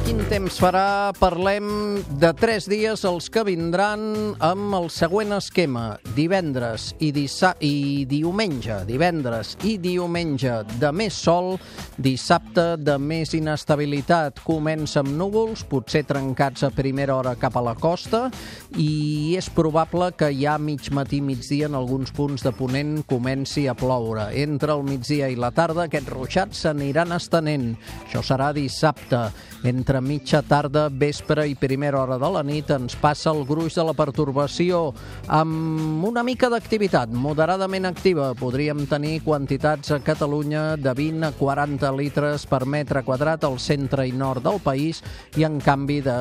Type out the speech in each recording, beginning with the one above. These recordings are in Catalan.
Quin temps farà? Parlem de tres dies els que vindran amb el següent esquema. Divendres i, dissa i diumenge. Divendres i diumenge de més sol, dissabte de més inestabilitat. Comença amb núvols, potser trencats a primera hora cap a la costa, i és probable que ja mig matí, migdia, en alguns punts de Ponent comenci a ploure. Entre el migdia i la tarda aquests ruixats s'aniran estenent. Això serà dissabte. Entre mitja tarda, vespre i primera hora de la nit ens passa el gruix de la pertorbació amb una mica d'activitat, moderadament activa. Podríem tenir quantitats a Catalunya de 20 a 40 litres per metre quadrat al centre i nord del país i en canvi de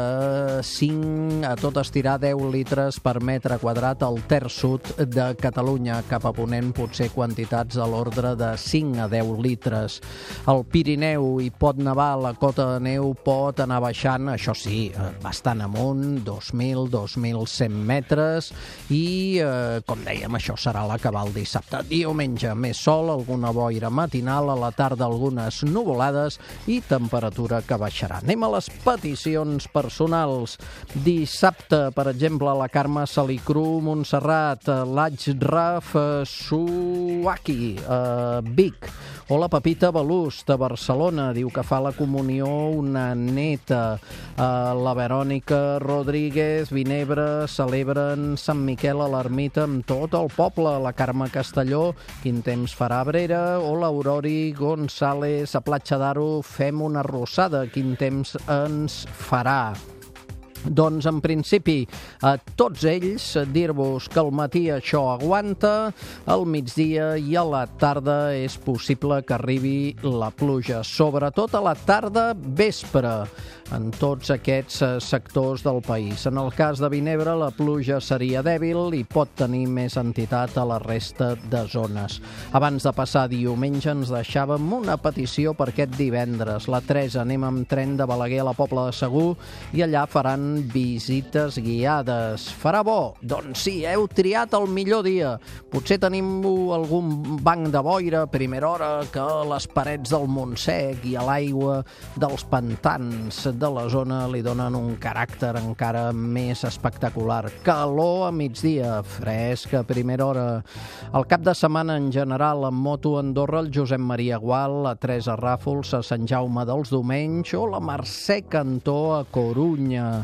5 a tot estirar 10 litres per metre quadrat al terç sud de Catalunya. Cap a Ponent potser quantitats a l'ordre de 5 a 10 litres. Al Pirineu hi pot nevar, la cota de neu pot anar baixant, això sí, eh, bastant amunt, 2.000, 2.100 metres, i, eh, com dèiem, això serà la cabal dissabte. Diumenge, més sol, alguna boira matinal, a la tarda algunes nuvolades i temperatura que baixarà. Anem a les peticions personals. Dissabte, per exemple, la Carme Salicru, Montserrat, eh, l'Ajraf eh, Suaki, eh, Vic, o la Pepita Balús, de Barcelona, diu que fa la comunió una neta. Eh, la Verònica Rodríguez, Vinebre, celebren Sant Miquel a l'ermita amb tot el poble. La Carme Castelló, quin temps farà a Brera, o l'Aurori González, a Platja d'Aro, fem una rossada, quin temps ens farà. Doncs, en principi, a tots ells, dir-vos que al matí això aguanta, al migdia i a la tarda és possible que arribi la pluja, sobretot a la tarda vespre en tots aquests eh, sectors del país. En el cas de Vinebre, la pluja seria dèbil i pot tenir més entitat a la resta de zones. Abans de passar diumenge ens deixàvem una petició per aquest divendres. La 3 anem amb tren de Balaguer a la Pobla de Segur i allà faran visites guiades. Farà bo? Doncs sí, heu triat el millor dia. Potser tenim algun banc de boira a primera hora que les parets del Montsec i a l'aigua dels pantans de la zona li donen un caràcter encara més espectacular. Calor a migdia, fresc a primera hora. El cap de setmana en general, amb moto a Andorra, el Josep Maria Gual, la Teresa Ràfols a Sant Jaume dels Domenys o la Mercè Cantó a Corunya.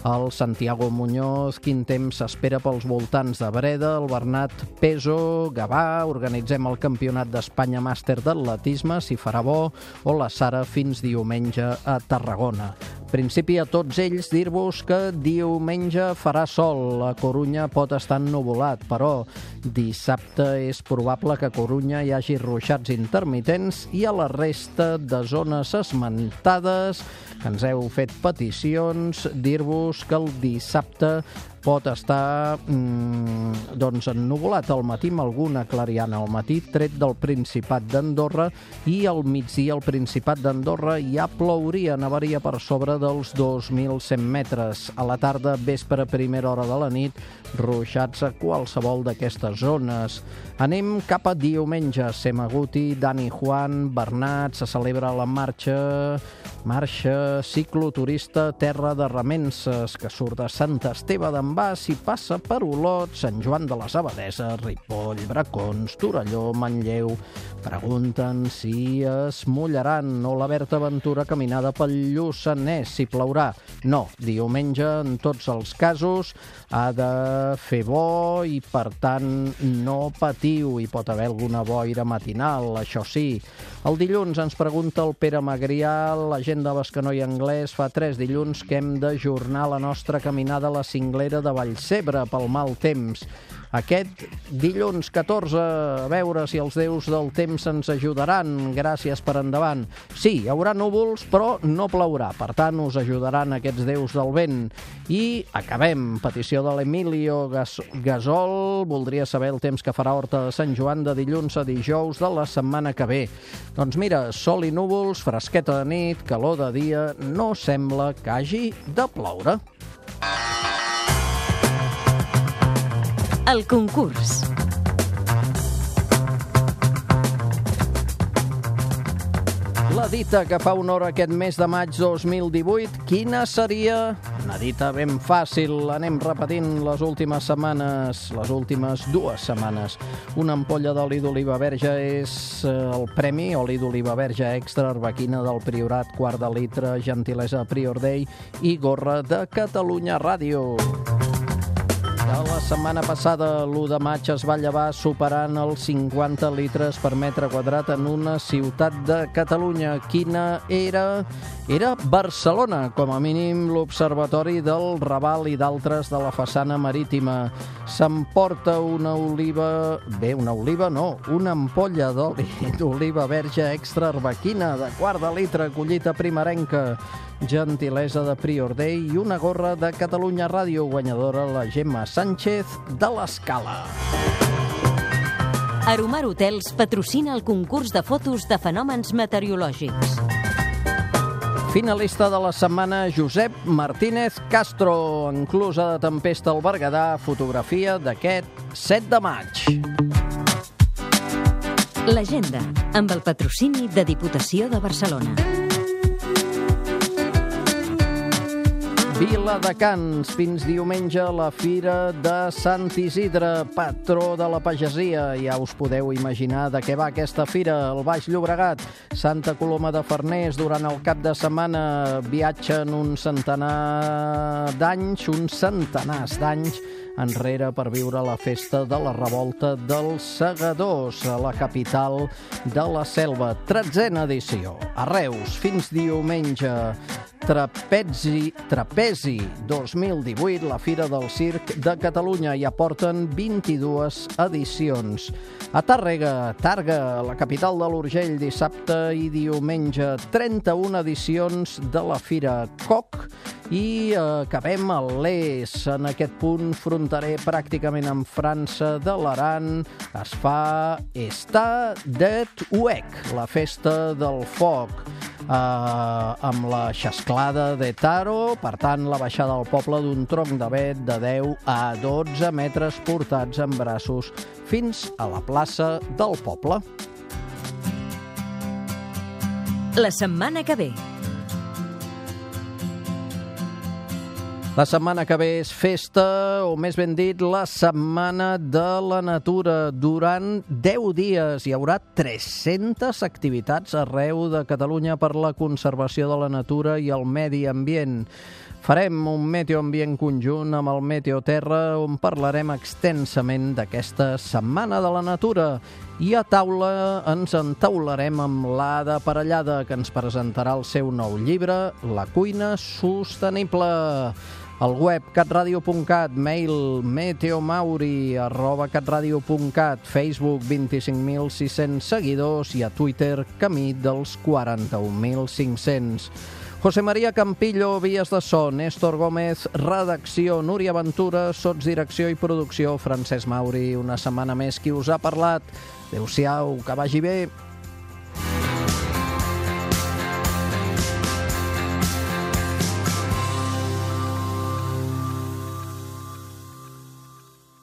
El Santiago Muñoz, quin temps s'espera pels voltants de Breda, el Bernat Peso, Gavà, organitzem el Campionat d'Espanya Màster d'Atletisme, si farà bo, o la Sara fins diumenge a Tarragona. Principi a tots ells dir-vos que diumenge farà sol. A Corunya pot estar ennuvolat, però dissabte és probable que a Corunya hi hagi ruixats intermitents i a la resta de zones esmentades que ens heu fet peticions, dir-vos que el dissabte pot estar mm, doncs ennuvolat al matí amb alguna clariana al matí, tret del Principat d'Andorra i al migdia al Principat d'Andorra ja plouria, nevaria per sobre dels 2.100 metres. A la tarda, vespre, primera hora de la nit, ruixats a qualsevol d'aquestes zones. Anem cap a diumenge. Semaguti, Dani Juan, Bernat, se celebra la marxa marxa cicloturista Terra de Remenses, que surt de Sant Esteve d'en Bas i passa per Olot, Sant Joan de les Abadeses, Ripoll, Bracons, Torelló, Manlleu. Pregunten si es mullaran o la Berta Aventura caminada pel Lluçanès, si plourà. No, diumenge, en tots els casos, ha de fer bo i, per tant, no patiu. Hi pot haver alguna boira matinal, això sí. El dilluns ens pregunta el Pere Magrià, la gent de Bescanó i Anglès, fa tres dilluns que hem d'ajornar la nostra caminada a la cinglera de Vallcebre pel mal temps. Aquest dilluns 14, a veure si els déus del temps ens ajudaran. Gràcies per endavant. Sí, hi haurà núvols, però no plourà. Per tant, us ajudaran aquests déus del vent. I acabem. Petició de l'Emilio Gas Gasol. Voldria saber el temps que farà Horta de Sant Joan de dilluns a dijous de la setmana que ve. Doncs mira, sol i núvols, fresqueta de nit, calor de dia, no sembla que hagi de ploure. El concurs. La dita que fa honor aquest mes de maig 2018, quina seria? Una dita ben fàcil, anem repetint les últimes setmanes, les últimes dues setmanes. Una ampolla d'oli d'oliva verge és eh, el premi, oli d'oliva verge extra arbequina del Priorat, quart de litre, gentilesa Prior Day i gorra de Catalunya Ràdio. La setmana passada, l'1 de maig, es va llevar superant els 50 litres per metre quadrat en una ciutat de Catalunya. Quina era? Era Barcelona, com a mínim l'Observatori del Raval i d'altres de la façana marítima. S'emporta una oliva... Bé, una oliva no, una ampolla d'oli d'oliva verge extra arbequina de quart de litre collita primerenca gentilesa de Prior Day i una gorra de Catalunya Ràdio guanyadora la Gemma Sánchez de l'Escala. Aromar Hotels patrocina el concurs de fotos de fenòmens meteorològics. Finalista de la setmana, Josep Martínez Castro, enclusa de tempesta al Berguedà, fotografia d'aquest 7 de maig. L'agenda, amb el patrocini de Diputació de Barcelona. Vila de Cans, fins diumenge la Fira de Sant Isidre, patró de la pagesia. Ja us podeu imaginar de què va aquesta fira. El Baix Llobregat, Santa Coloma de Farners, durant el cap de setmana viatgen un centenar d'anys, uns centenars d'anys, enrere per viure la festa de la revolta dels segadors a la capital de la selva. Tretzena edició. A Reus, fins diumenge. Trapezi, Trapezi 2018, la Fira del Circ de Catalunya. Ja porten 22 edicions. A Tàrrega, Targa, la capital de l'Urgell, dissabte i diumenge, 31 edicions de la Fira Coc i acabem a l'Es, en aquest punt fronterer pràcticament amb França de l'Aran. Es fa Està det Uec, la festa del foc eh, amb la xasclada de Taro, per tant, la baixada al poble d'un tronc de vet de 10 a 12 metres portats en braços fins a la plaça del poble. La setmana que ve. La setmana que ve és festa, o més ben dit, la Setmana de la Natura. Durant 10 dies hi haurà 300 activitats arreu de Catalunya per la conservació de la natura i el medi ambient. Farem un meteoambient conjunt amb el Meteoterra on parlarem extensament d'aquesta Setmana de la Natura. I a taula ens entaularem amb l'Ada Parellada, que ens presentarà el seu nou llibre, La cuina sostenible. Al web catradio.cat, mail meteomauri arroba catradio.cat, Facebook 25.600 seguidors i a Twitter camí dels 41.500. José María Campillo, Vies de So, Néstor Gómez, redacció, Núria Ventura, sotsdirecció i producció, Francesc Mauri, una setmana més qui us ha parlat. Adéu-siau, que vagi bé.